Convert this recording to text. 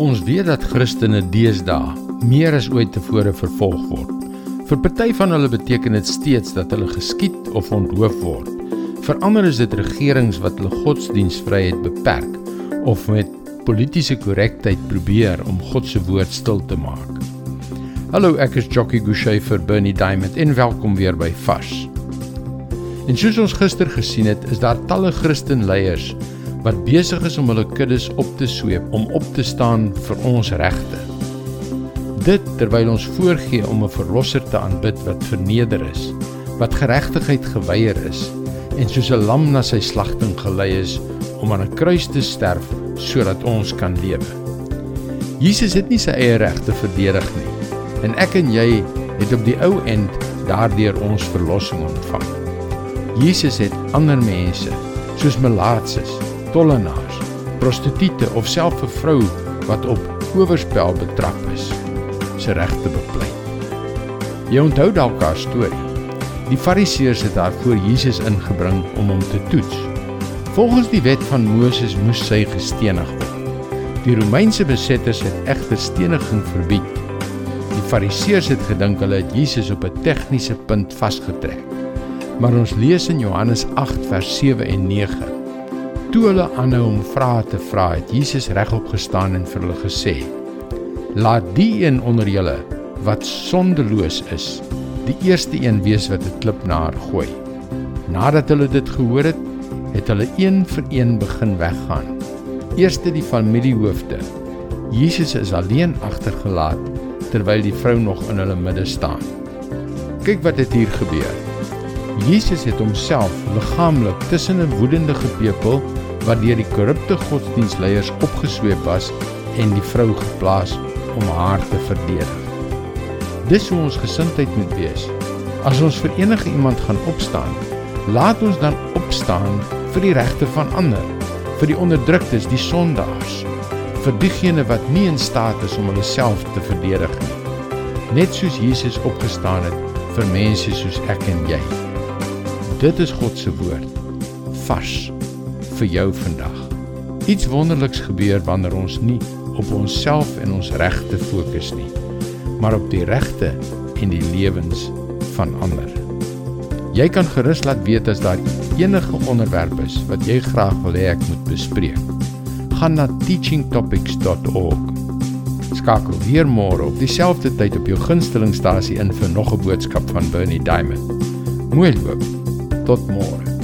Ons weet dat Christene deesdae meer as ooit tevore vervolg word. Vir party van hulle beteken dit steeds dat hulle geskiet of onthoof word. Vir ander is dit regerings wat hulle godsdienstvryheid beperk of met politieke korrektheid probeer om God se woord stil te maak. Hallo, ek is Jockey Gouchee vir Bernie Diamond en welkom weer by Fas. En soos ons gister gesien het, is daar talle Christenleiers wat besig is om hulle kuddes op te sweep om op te staan vir ons regte. Dit terwyl ons voorgee om 'n verlosser te aanbid wat verneder is, wat geregtigheid geweier is en soos 'n lam na sy slagting gelei is om aan 'n kruis te sterf sodat ons kan lewe. Jesus het nie sy eie regte verdedig nie en ek en jy het op die ou end daardeur ons verlossing ontvang. Jesus het ander mense soos melaatses tollenaars, prostituie of self 'n vrou wat op owerspel betrap is, se regte bepleit. Jy onthou dalk haar storie. Die Fariseërs het haar voor Jesus ingebring om hom te toets. Volgens die wet van Moses moes sy gestenig word. Die Romeinse besetters het egter steniging verbied. Die Fariseërs het gedink hulle het Jesus op 'n tegniese punt vasgetrek. Maar ons lees in Johannes 8 vers 7 en 9 Toe hulle aanhou om vrae te vra, het Jesus regop gestaan en vir hulle gesê: "Laat die een onder julle wat sondeloos is, die eerste een wees wat 'n klip na haar gooi." Nadat hulle dit gehoor het, het hulle een vir een begin weggaan. Eerste die familiehoofde. Jesus is alleen agtergelaat terwyl die vrou nog in hulle midde staan. Kyk wat het hier gebeur. Jesus het homself liggaamlik tussen 'n woedende gepeupel wat deur die korrupte godsdienstleiers opgesweep was en die vrou geplaas om haar te verdedig. Dis hoe ons gesindheid moet wees. As ons vir enige iemand gaan opstaan, laat ons dan opstaan vir die regte van ander, vir die onderdruktes, die sondaars, vir diegene wat nie in staat is om hulle self te verdedig nie. Net soos Jesus opgestaan het vir mense soos ek en jy. Dit is God se woord. Vars vir jou vandag. Iets wonderliks gebeur wanneer ons nie op onsself en ons regte fokus nie, maar op die regte en die lewens van ander. Jy kan gerus laat weet as daar enige onderwerp is wat jy graag wil hê ek moet bespreek. Gaan na teachingtopics.org. Skakel weer môre op dieselfde tyd op jou gunstelingstasie in vir nog 'n boodskap van Bernie Diamond. Mooi loop. Tot môre.